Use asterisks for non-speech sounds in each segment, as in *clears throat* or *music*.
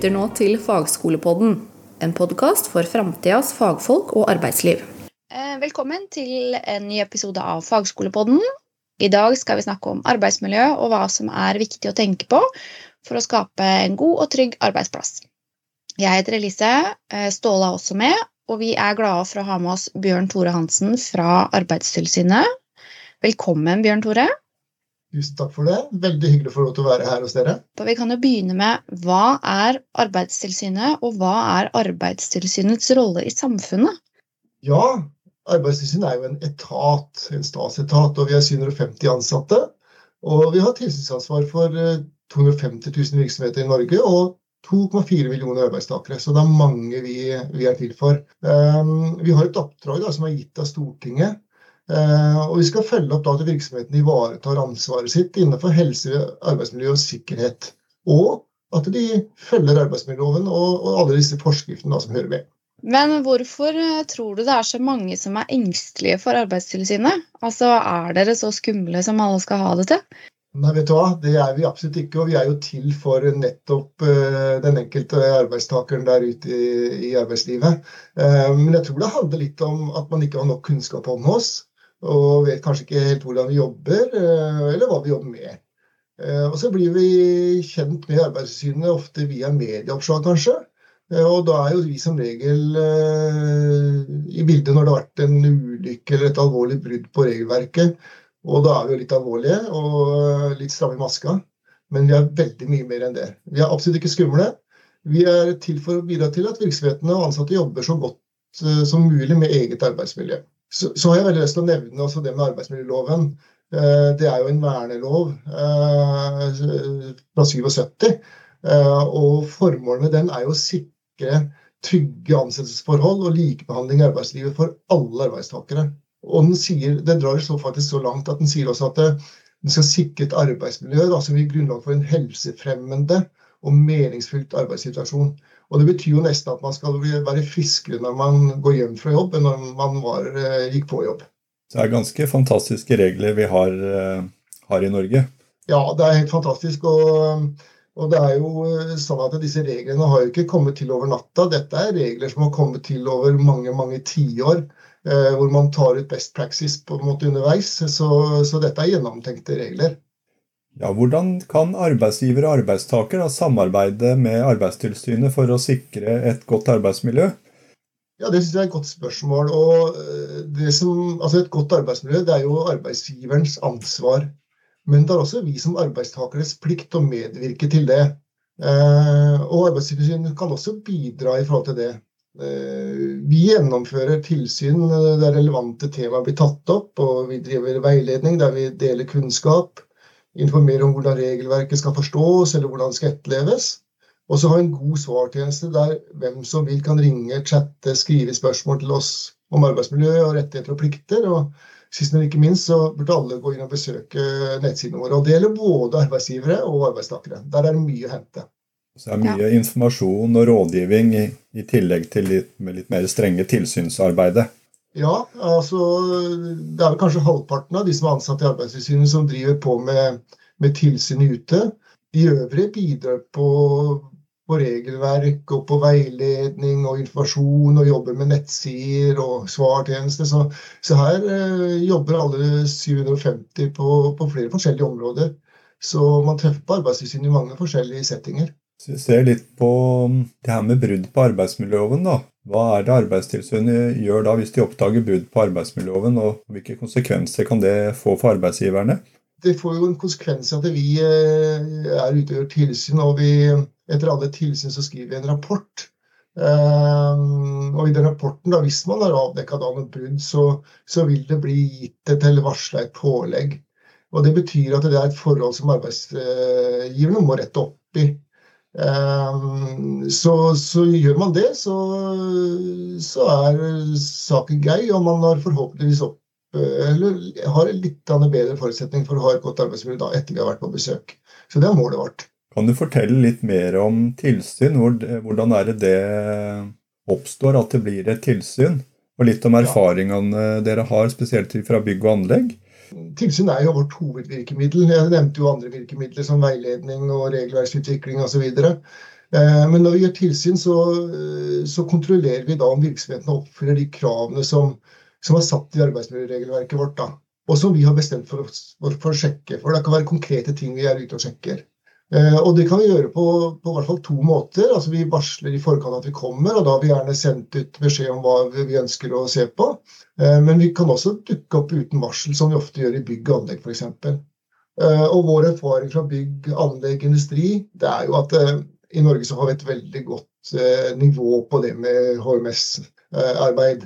lytter nå til Fagskolepodden, en podkast for framtidas fagfolk og arbeidsliv. Eh, velkommen til en ny episode av Fagskolepodden. I dag skal vi snakke om arbeidsmiljø og hva som er viktig å tenke på for å skape en god og trygg arbeidsplass. Jeg heter Elise. Eh, Ståle er også med, og vi er glade for å ha med oss Bjørn Tore Hansen fra Arbeidstilsynet. Velkommen, Bjørn Tore. Tusen takk for det. Veldig hyggelig å få lov til å være her hos dere. Vi kan jo begynne med hva er Arbeidstilsynet, og hva er Arbeidstilsynets rolle i samfunnet? Ja, Arbeidstilsynet er jo en etat, en statsetat, og vi har 750 ansatte. Og vi har tilsynsansvar for 250 eh, 000 virksomheter i Norge og 2,4 millioner arbeidstakere. Så det er mange vi, vi er til for. Um, vi har et oppdrag da, som er gitt av Stortinget og vi skal følge opp at virksomheten ivaretar ansvaret sitt innenfor helse, arbeidsmiljø og sikkerhet. Og at de følger arbeidsmiljøloven og, alle disse forskriftene som hører med. Men hvorfor eh, tror du det er så mange som er engstelige for Arbeidstilsynet? Altså, Er dere så skumle som alle skal ha det til? Nei, vet du hva, Det er vi absolutt ikke. Og vi er jo til for nettopp uh, den enkelte arbeidstakeren der ute i, i arbeidslivet. Uh, men jeg tror det handler litt om at man ikke har nok kunnskap om oss og vet kanskje ikke helt hvordan vi jobber, eh, eller hva vi jobber med. Eh, og så blir vi kjent med Arbeidstilsynet ofte via medieoppslag, kanskje. Eh, og da er jo vi som regel i bildet når det har vært en ulykke eller et alvorlig brudd på regelverket. Og da er vi jo litt alvorlige og litt stramme i maska. Men vi er veldig mye mer enn det. Vi er absolutt ikke skumle. Vi er til for å bidra til at virksomhetene og ansatte jobber så godt som mulig med eget arbeidsmiljø. Så, så, har jeg veldig lyst til å nevne også det med arbeidsmiljøloven. Eh, det er jo en vernelov eh, fra 77. Eh, og formålet med den er jo å sikre trygge ansettelsesforhold og likebehandling i arbeidslivet for alle arbeidstakere. Og den, sier, den drar så faktisk så langt at den sier også at den skal sikre et arbeidsmiljø da, som gir grunnlag for en helsefremmende og meningsfylt arbeidssituasjon. Og det betyr jo nesten at man skal være friskere når man går hjem fra jobb, enn når man var, eh, gikk på jobb. Så det er ganske fantastiske regler vi har, eh, har i Norge? Ja, det er helt fantastisk. Og, og, det er jo eh, sånn at disse reglene har jo ikke kommet til over natta. Dette er regler som har kommet til over mange mange tiår. Eh, hvor man tar ut best practice på en måte underveis. Så, så dette er gjennomtenkte regler. Ja, hvordan kan arbeidsgiver og arbeidstaker samarbeide med Arbeidstilsynet for å sikre et godt arbeidsmiljø? Ja, Det synes jeg er et godt spørsmål. Og eh, som, altså et godt arbeidsmiljø det er jo arbeidsgiverens ansvar. Men det er også vi som arbeidstakeres plikt å medvirke til det. Eh, og Arbeidstilsynet kan også bidra i forhold til det. Eh, vi gjennomfører tilsyn der relevante temaer blir tatt opp, og vi driver veiledning der vi deler kunnskap informere om hvordan regelverket skal forstås, eller hvordan det skal etterleves. Og så ha en god svartjeneste der hvem som vil kan ringe, chatte, skrive spørsmål til oss om arbeidsmiljø og rettigheter og plikter. Og sist, men ikke minst så burde alle gå inn og besøke nettsidene våre. Og det gjelder både arbeidsgivere og arbeidstakere. Der er det mye å hente. Så det er mye ja. informasjon og rådgivning i, i tillegg til litt, litt mer strenge tilsynsarbeidet. Ja, altså det er vel kanskje halvparten av de som er ansatt i Arbeidstilsynet som driver på med, med tilsyn ute. De øvrige bidrar på, på, regelverk og på veiledning og informasjon og jobber med nettsider og svartjenester. Så, så her eh, jobber alle 750 på, på, flere forskjellige områder. Så man treffer på Arbeidstilsynet i mange forskjellige settinger. Så vi ser litt på det her med brudd på arbeidsmiljøloven. da. Hva er det Arbeidstilsynet gjør da hvis de oppdager brudd på arbeidsmiljøloven, og hvilke konsekvenser kan det få for arbeidsgiverne? Det får jo en konsekvens at vi eh, er ute og gjør tilsyn, og vi, etter alle tilsyn så skriver vi en rapport. Um, og i den rapporten, da, hvis man har avdekka noen brudd, så, så, vil det bli gitt et eller varsla et pålegg. Og Det betyr at det er et forhold som arbeidsgiverne må rette opp i. Ehm, så, så, gjør man det, så, så, er saken grei, og man har forhåpentligvis opp, eller har litt bedre forutsetning for å ha et godt arbeidsmiljø da, etter vi har vært på besøk. Så det er målet vårt. Kan du fortelle litt mer om tilsyn? Hvordan er det det oppstår at det blir et tilsyn? Og litt om erfaringene dere har, spesielt fra bygg og anlegg? Tilsyn er jo vårt hovedvirkemiddel. Jeg nevnte jo andre virkemidler som veiledning og regelverksutvikling osv. Men når vi gjør tilsyn, så, så kontrollerer vi da om virksomhetene oppfyller de kravene som, som er satt i arbeidsmiljøregelverket vårt. da og som vi har bestemt for, for, å sjekke. For det kan være konkrete ting vi er ute og sjekker. Eh, og det kan vi gjøre på, på hvert fall to måter. Altså Vi varsler i forkant at vi kommer, og da har vi gjerne sendt ut beskjed om hva vi ønsker å se på. Eh, men vi kan også dukke opp uten varsel, som vi ofte gjør i bygg og anlegg f.eks. Eh, og vår erfaring fra bygg, anlegg, industri, det er jo at i Norge så har vi et veldig godt nivå på det med HMS-arbeid.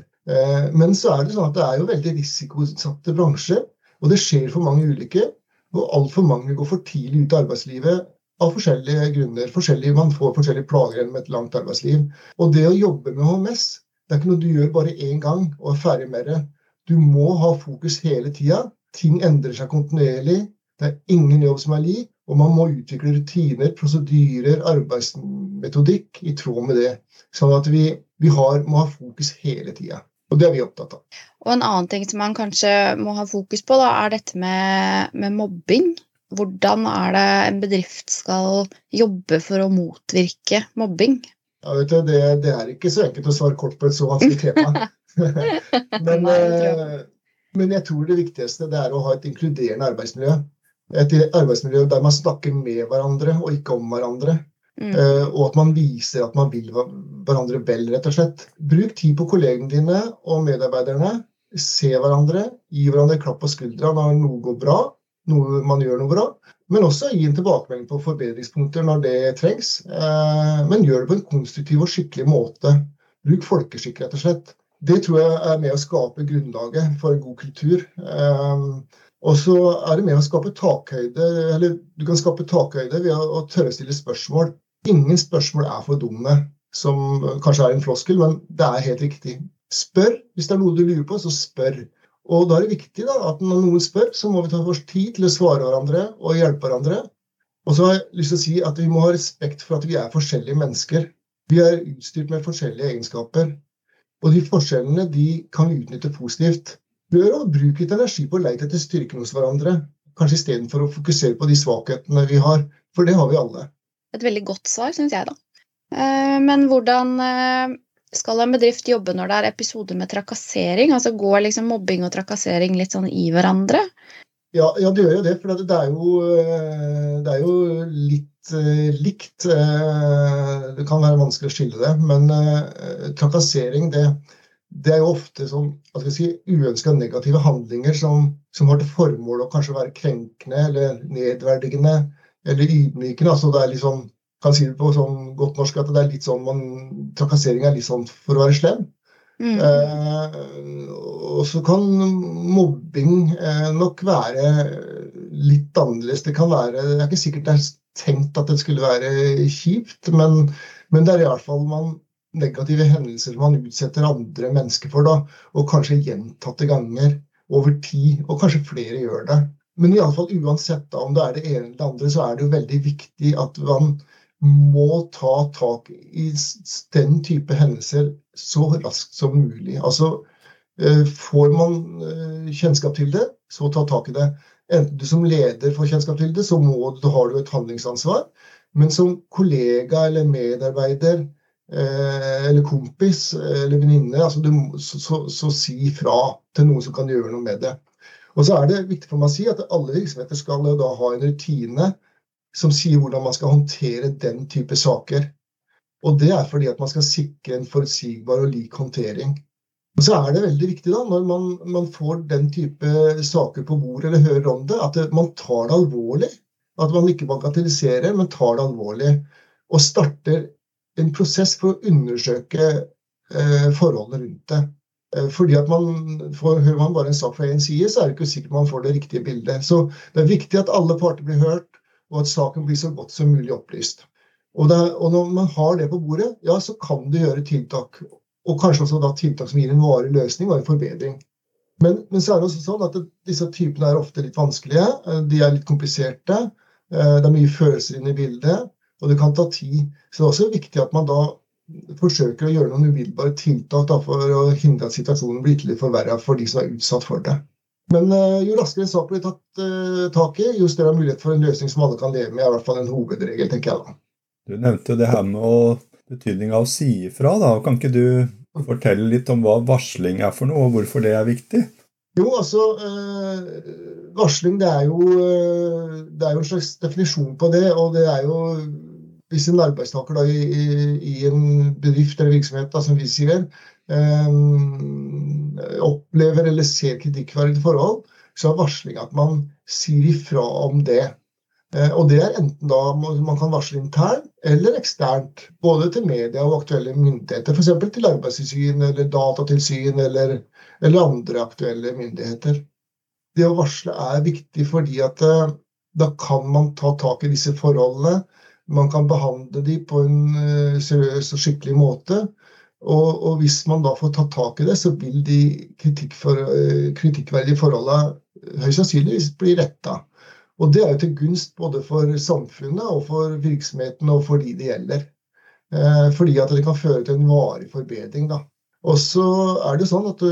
Men så er det sånn at det er jo veldig risikosatte bransjer, og det skjer for mange ulykker. Og altfor mange går for tidlig ut av arbeidslivet av forskjellige grunner. Forskjellige, man får forskjellige plager gjennom et langt arbeidsliv. Og det å jobbe med HMS, det er ikke noe du gjør bare én gang og er ferdig med det. Du må ha fokus hele tida. Ting endrer seg kontinuerlig. Det er ingen jobb som er lik. Og man må utvikle rutiner, prosedyrer, arbeidsmetodikk i tråd med det. Sånn at vi, vi har, må ha fokus hele tida. Og det er vi opptatt av. Og en annen ting som man kanskje må ha fokus på, da, er dette med, med mobbing. Hvordan er det en bedrift skal jobbe for å motvirke mobbing? Ja, vet du, det, det er ikke så enkelt å svare kort på et så vanskelig tema. *laughs* men, eh, men, jeg tror det viktigste det er å ha et inkluderende arbeidsmiljø. Et arbeidsmiljø der man snakker med hverandre og ikke om hverandre. Mm. Uh, og at man viser at man vil hverandre vel, rett og slett. Bruk tid på kollegene dine og medarbeiderne. Se hverandre, gi hverandre klapp på skuldra når noe går bra, noe man gjør noe bra. Men også gi en tilbakemelding på forbedringspunkter når det trengs. Uh, men gjør det på en konstruktiv og skikkelig måte. Bruk folkeskikk, rett og slett. Det tror jeg er med å skape grunnlaget for en god kultur. Uh, og så er det med å skape takhøyde, eller Du kan skape takhøyde ved å tørre å stille spørsmål. Ingen spørsmål er for dumme, som kanskje er en floskel, men det er helt riktig. Spør. Hvis det er noe du lurer på, så spør. Og da er det viktig da, at når noen spør, så må vi ta oss tid til å svare hverandre og hjelpe hverandre. Og så har jeg lyst til å si at vi må ha respekt for at vi er forskjellige mennesker. Vi er utstyrt med forskjellige egenskaper. Og de forskjellene de kan vi utnytte positivt. Bør å bruke litt energi på å leite etter styrken hos hverandre. Kanskje istedenfor å fokusere på de svakhetene vi har. For det har vi alle. Et veldig godt svar, syns jeg, da. Eh, men hvordan eh, skal en bedrift jobbe når det er episoder med trakassering? Altså Går liksom mobbing og trakassering litt sånn i hverandre? Ja, ja det gjør jo det. For det er jo, eh, det er jo litt likt. Det kan være vanskelig å skille det. Men trakassering, det, det er jo ofte sånn, si, uønska negative handlinger som, som, har til formål å kanskje være krenkende eller nedverdigende eller ydmykende. altså det er litt sånn, kan si det på sånn godt norsk at det er litt sånn man, Trakassering er litt sånn for å være slem. Mm. Eh, og så kan mobbing eh, nok være litt annerledes. Det kan være, det er ikke sikkert det er tenkt at det skulle være kjipt, men, men det er i hvert fall man, negative hendelser man utsetter andre mennesker for. da, Og kanskje gjentatte ganger over tid. Og kanskje flere gjør det. Men i alle fall uansett om det er det ene eller det andre, så er det jo veldig viktig at man må ta tak i den type hendelser så raskt som mulig. Altså eh, får man eh, kjennskap til det, så ta tak i det. Enten du som leder får kjennskap til det, så må, har du et handlingsansvar. Men som kollega eller medarbeider eh, eller kompis eller venninne, altså så, så, så si fra til noen som kan gjøre noe med det. Og så er det viktig for meg å si at alle virksomheter skal da ha en rutine som sier hvordan man skal håndtere den type saker. Og det er fordi at man skal sikre en forutsigbar og lik håndtering. Og så er det veldig viktig da, når man, man får den type saker på bordet eller hører om det, at man tar det alvorlig. At man ikke bagatelliserer, men tar det alvorlig. Og starter en prosess for å undersøke eh, forholdene rundt det. Eh, fordi at man får, Hører man bare en sak fra én side, så er det ikke sikkert man får det riktige bildet. Så det er viktig at alle parter blir hørt, og at saken blir så godt som mulig opplyst. Og, det, og når man har det på bordet, ja, så kan du gjøre tiltak. Og kanskje også da tiltak som gir en varig løsning og en forbedring. Men, men, så er det også sånn at det, disse typene er ofte litt vanskelige. Eh, de er litt kompliserte. Eh, det er mye følelser inne i bildet, og det kan ta tid. Så det er også viktig at man da forsøker å gjøre noen umiddelbare tiltak da, for å hindre at situasjonen blir ytterligere forverra for de som er utsatt for det. Men uh, jo raskere sak blir tatt uh, tak i, jo større mulighet for en løsning som alle kan leve med. er i hvert fall en hovedregel, tenker jeg da. Du nevnte det her med betydninga av å si ifra. da. Kan ikke du fortelle litt om hva varsling er for noe, og hvorfor det er viktig? Jo, altså uh, Varsling det er, jo, det er jo en slags definisjon på det. Og det er jo hvis en arbeidstaker da, i, i, en bedrift eller virksomhet, da, som vi sier, eh, opplever eller ser kritikkverdige forhold, så er varsling at man sier ifra om det. Eh, og det er enten da man kan varsle internt eller eksternt. Både til media og aktuelle myndigheter. F.eks. til Arbeidstilsyn eller Datatilsyn eller eller andre aktuelle myndigheter. Det å varsle er viktig fordi at eh, da kan man ta tak i disse forholdene. Man kan behandle de på en eh, seriøs og skikkelig måte. Og, og hvis man da får tatt tak i det, så vil de for, eh, kritikkverdige forholdene høyst sannsynligvis bli retta. Og det er jo til gunst både for samfunnet og for virksomheten og for de det gjelder. Fordi at det kan føre til en varig forbedring. da. Og så er det sånn at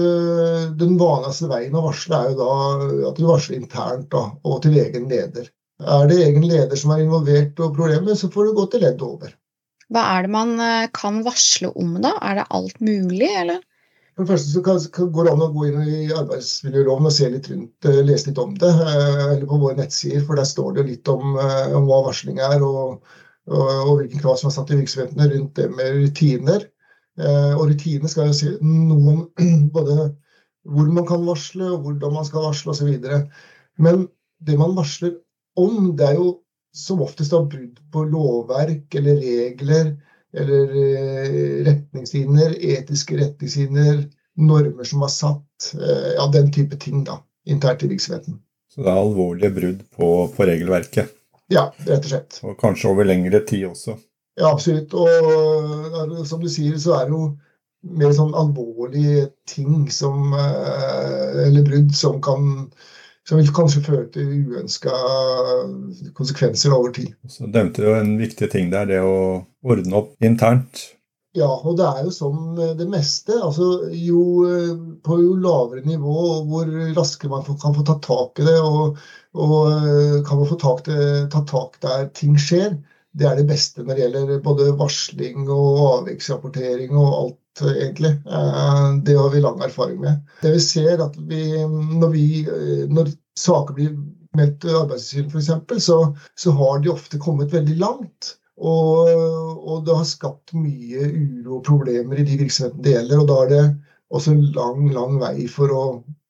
Den vanligste veien å varsle er jo da at du varsler internt da, og til egen leder. Er det egen leder som er involvert og problemer, så får du gå til ledd over. Hva er det man uh, kan varsle om, da? Er det alt mulig, eller? For det første så kan, kan, går det an å gå inn i arbeidsmiljøloven og se litt rundt, uh, lese litt om det. Eller på våre nettsider, for der står det litt om, om hva varsling er, og, og, og hvilken krav som er satt i virksomhetene rundt det med rutiner. Eh, og rutinene skal jo si noe om *clears throat* både hvor man kan varsle, og hvordan man skal varsle osv. Men det man varsler om, det er jo som oftest da brudd på lovverk eller regler eller eh, retningslinjer, etiske retningslinjer, normer som er satt. Eh, ja, den type ting da, internt i virksomheten. Så det er alvorlige brudd på, på regelverket? Ja, rett og slett. Og kanskje over lengre tid også? Ja, absolutt. Og som du sier, så er det jo mer sånn alvorlige ting som eh, Eller brudd som kan som vil kanskje føre til uønska konsekvenser over tid. Så nevnte du en viktig ting der, det å ordne opp internt. Ja, og det er jo som det meste. altså jo, På jo lavere nivå, hvor raskere man kan få tatt tak i det, og, og kan man få tak ta tak der ting skjer, det er det beste når det gjelder både varsling og avviksrapportering og alt, egentlig. Eh, det har vi lang erfaring med. Det vi ser at vi, når, vi, eh, når saker blir meldt til Arbeidstilsynet f.eks., så, så har de ofte kommet veldig langt. Og, og, det har skapt mye uro og problemer i de virksomhetene det gjelder. Og da er det også en lang, lang vei for å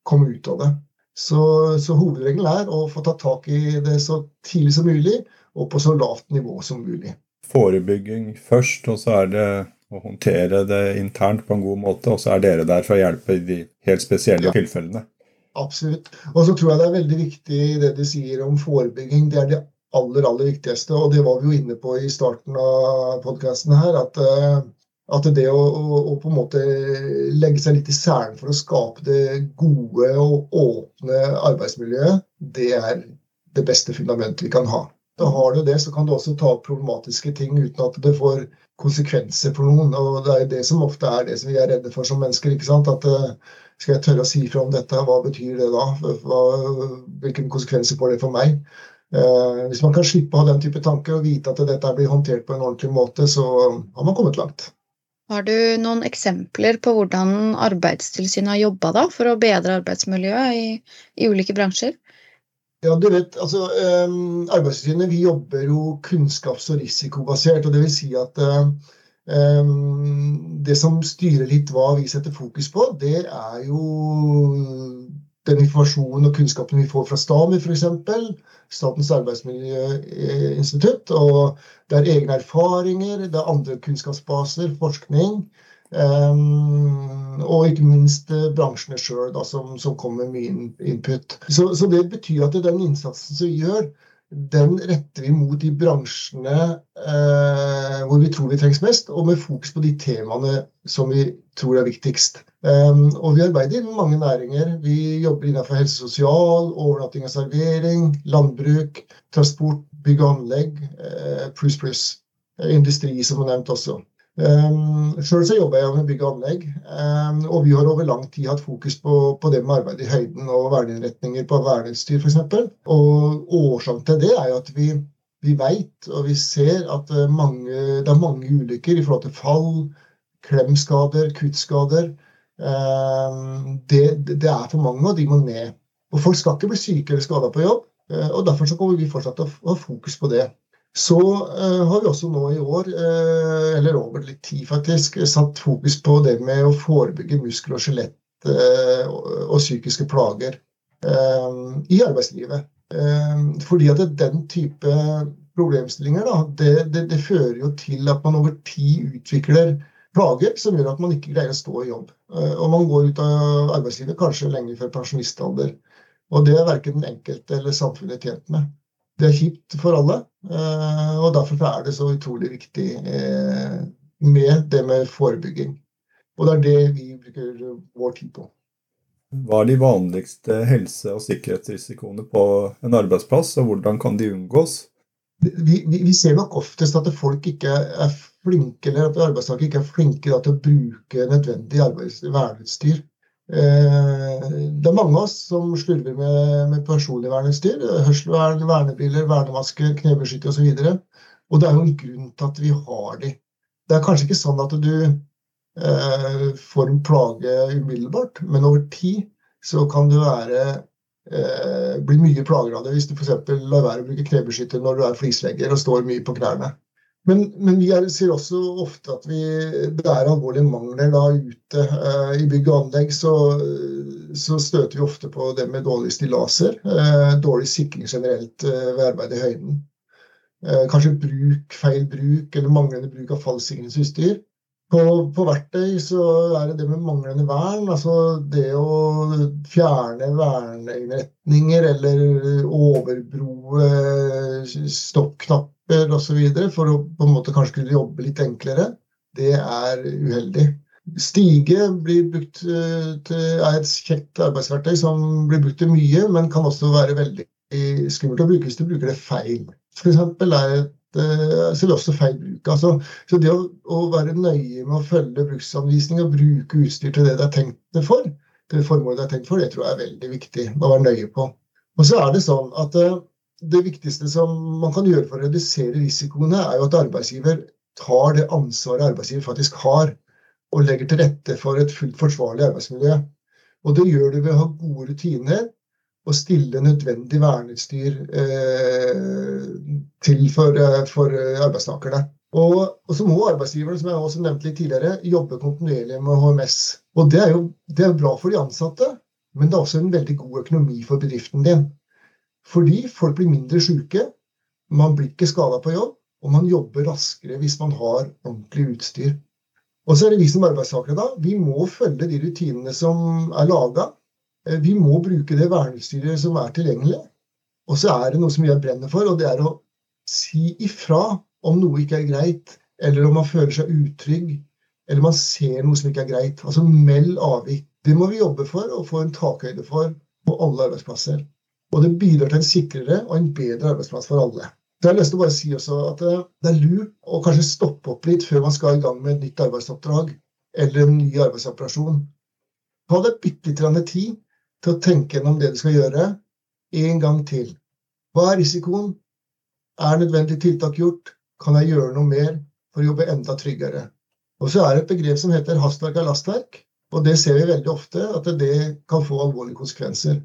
komme ut av det. Så, så hovedregelen er å få tatt tak i det så tidlig som mulig og på så lavt nivå som mulig. Forebygging først, og så er det å håndtere det internt på en god måte. Og så er dere der for å hjelpe i de helt spesielle ja. tilfellene. Absolutt. Og så tror jeg det er veldig viktig det du sier om forebygging. Det er det aller, aller viktigste. Og det var vi jo inne på i starten av podkasten her. At, eh, at det å, å, å, på en måte legge seg litt i selen for å skape det gode og åpne arbeidsmiljøet, det er det beste fundamentet vi kan ha. Da har du det, så kan du også ta opp problematiske ting uten at det får konsekvenser for noen. og Det er det som ofte er det som vi er redde for som mennesker. ikke sant? At eh, Skal jeg tørre å si fra om dette, hva betyr det da? Hva, hvilke konsekvenser får det for meg? Eh, hvis man kan slippe å ha den type tanker og vite at dette blir håndtert på en ordentlig måte, så har man kommet langt. Har du noen eksempler på hvordan Arbeidstilsynet har jobba for å bedre arbeidsmiljøet i, i ulike bransjer? Ja, du vet, altså um, Arbeidstilsynet vi jobber jo kunnskaps- og risikobasert. og vil si at um, Det som styrer litt hva vi setter fokus på, det er jo den informasjonen og kunnskapen vi får fra STAMI f.eks. Statens arbeidsmiljøinstitutt. og Det er egne erfaringer, det er andre kunnskapsbaser, forskning. Um, og ikke minst uh, bransjene sjøl, som, som kommer med mye input. Så, så, det betyr at den innsatsen som vi gjør, den retter vi mot de bransjene uh, hvor vi tror vi trengs mest, og med fokus på de temaene som vi tror er viktigst. Um, og vi arbeider i mange næringer. Vi jobber innenfor helse og sosial, overnatting og servering, landbruk, transport, bygg og anlegg, uh, pluss, pluss. Industri, som er nevnt også. Um, Sjøl så jobber jeg med bygg og anlegg, um, og vi har over lang tid hatt fokus på, på det med arbeid i høyden og verneinnretninger på verneutstyr f.eks. Og årsaken til det er jo at vi vi veit og vi ser at mange, det er mange ulykker i forhold til fall, klemskader, kuttskader. Det, det, er for mange, og de må ned. Og folk skal ikke bli syke eller skada på jobb. og Derfor så kommer vi fortsatt til å ha fokus på det. Så uh, har vi også nå i år, uh, eller over litt tid faktisk, satt fokus på det med å forebygge muskel- og skjelett- uh, og psykiske plager i arbeidslivet. fordi at den type problemstillinger da, det, det, det, fører jo til at man over tid utvikler plager som gjør at man ikke greier å stå i jobb. og man går ut av arbeidslivet kanskje lenge før pensjonistalder. Og det er verken den enkelte eller samfunnet tjent med. Det er kjipt for alle, eh, og derfor er det så utrolig viktig eh, med det med forebygging. Og det er det vi bruker vår tid på. Hva er de vanligste helse- og sikkerhetsrisikoene på en arbeidsplass, og hvordan kan de unngås? Vi, vi, vi ser nok oftest at folk ikke er flinke, eller at arbeidstakere ikke er flinke til å bruke nødvendig verneutstyr. Eh, det er mange av oss som slurver med, med personlig verneutstyr. Hørselvern, vernebriller, vernemasker, knebeskytter osv. Og, og det er jo en grunn til at vi har de. Det er kanskje ikke sånn at du eh, får en plage umiddelbart, men over tid så kan du være eh, bli mye plager av det hvis du f.eks. lar være å bruke knebeskytter når du er flislegger og står mye på knærne. Men, men, vi er, ser også ofte at vi, det er alvorlige mangler da ute eh, i bygg og anlegg. Så, så, støter vi ofte på det med dårlige stillaser. Eh, dårlig sikring generelt eh, ved arbeid i høyden. Eh, kanskje bruk, feil bruk eller manglende bruk av fallsikringsutstyr. På, på, verktøy så er det det med manglende vern. Altså det å fjerne verneinnretninger eller overbroe stoppknapp lapper osv. for å på en måte kanskje kunne jobbe litt enklere, det er uheldig. Stige brukt eh, er et kjekt arbeidsverktøy som blir brukt til mye, men kan også være veldig skummelt å bruke hvis du bruker det feil. For er et eh, så det også feil bruk. Altså, så det å, å, være nøye med å følge bruksanvisning og bruke utstyr til det det er tenkt det for, til formålet det er tenkt for, det tror jeg er veldig viktig å være nøye på. Og så er det sånn at uh, det viktigste som man kan gjøre for å redusere risikoene, er jo at arbeidsgiver tar det ansvaret arbeidsgiver faktisk har, og legger til rette for et fullt forsvarlig arbeidsmiljø. Og det gjør du ved å ha gode rutiner og stille nødvendig verneutstyr eh, til for, eh, for arbeidstakerne. Og, og, så må arbeidsgiveren, som jeg også nevnte litt tidligere, jobbe kontinuerlig med HMS. Og det er jo det er bra for de ansatte, men det er også en veldig god økonomi for bedriften din. Fordi folk blir mindre syke, man blir ikke skada på jobb, og man jobber raskere hvis man har ordentlig utstyr. Og så er det vi som arbeidstakere, da. Vi må følge de rutinene som er laga. Eh, vi må bruke det verneutstyret som er tilgjengelig. Og så er det noe som jeg brenner for, og det er å si ifra om noe ikke er greit, eller om man føler seg utrygg, eller man ser noe som ikke er greit. Altså meld avvik. Det må vi jobbe for og få en takhøyde for på alle arbeidsplasser. Og det bidrar til en sikrere og en bedre arbeidsplass for alle. Så jeg har lyst til å bare si også at eh, Det er lurt å kanskje stoppe opp litt før man skal i gang med et nytt arbeidsoppdrag eller en ny arbeidsoperasjon. Ta deg bitte litt tid til å tenke gjennom det du skal gjøre, en gang til. Hva er risikoen? Er nødvendig tiltak gjort? Kan jeg gjøre noe mer for å jobbe enda tryggere? Og så er det et begrep som heter hastverk er lastverk. Og det ser vi veldig ofte, at det kan få alvorlige konsekvenser.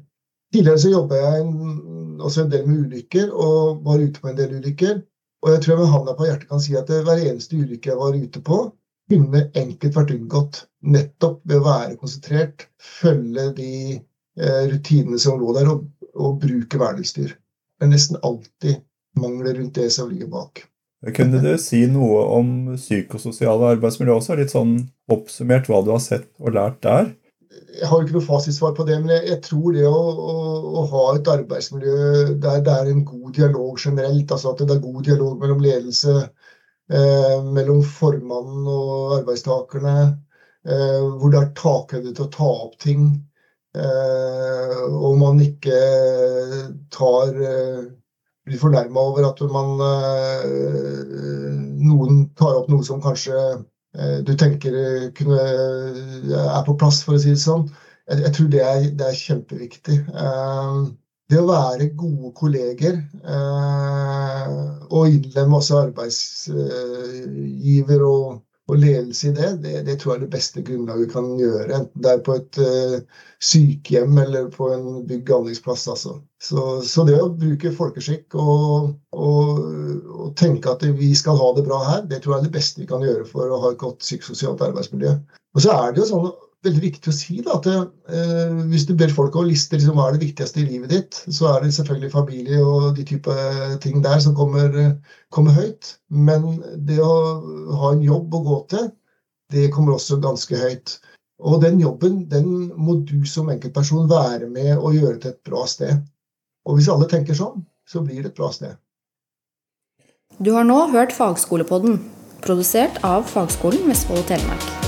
Tidligere så jobba jeg også en del med ulykker, og var ute på en del ulykker. Og jeg tror jeg med handa på hjertet kan si at hver eneste ulykke jeg var ute på, kunne enkelt vært unngått. Nettopp ved å være konsentrert, følge de eh, rutinene som lå der, og, og bruke verneutstyr. Det er nesten alltid mangler rundt det som ligger bak. Kunne du si noe om psykososiale arbeidsmiljø også? Litt sånn oppsummert hva du har sett og lært der? Jeg har ikke noe fasitsvar på det, men jeg, jeg tror det å, å, å, ha et arbeidsmiljø der det er en god dialog generelt, altså at det er god dialog mellom ledelse, eh, mellom formannen og arbeidstakerne, eh, hvor det er takhøyde til å ta opp ting, eh, og man ikke tar eh, blir fornærma over at man eh, noen tar opp noe som kanskje Eh, du tenker eh, kunne, eh, er på plass, for å si det sånn. Jeg, jeg tror det er, det er kjempeviktig. det å være gode kolleger eh, og innlemme også arbeidsgiver og, og, ledelse i det, det, det, tror jeg er det beste grunnlaget kan gjøre. Enten det er på et uh, sykehjem eller på en bygg- og anleggsplass. Altså. Så, så, det å bruke folkeskikk og, og, og, tenke at vi skal ha det bra her, det tror jeg er det beste vi kan gjøre for å ha et godt psykososialt arbeidsmiljø. Og så er det jo sånn veldig viktig å si da, at eh, hvis du ber folk å liste liksom, hva er det viktigste i livet ditt, så er det selvfølgelig familie og de type ting der som kommer, kommer, høyt. Men det å ha en jobb å gå til, det kommer også ganske høyt. Og den jobben den må du som enkeltperson være med og gjøre til et bra sted. Og hvis alle tenker sånn, så blir det et bra sted. Du har nå hørt Fagskolepodden, produsert av Fagskolen Vestfold og Telemark.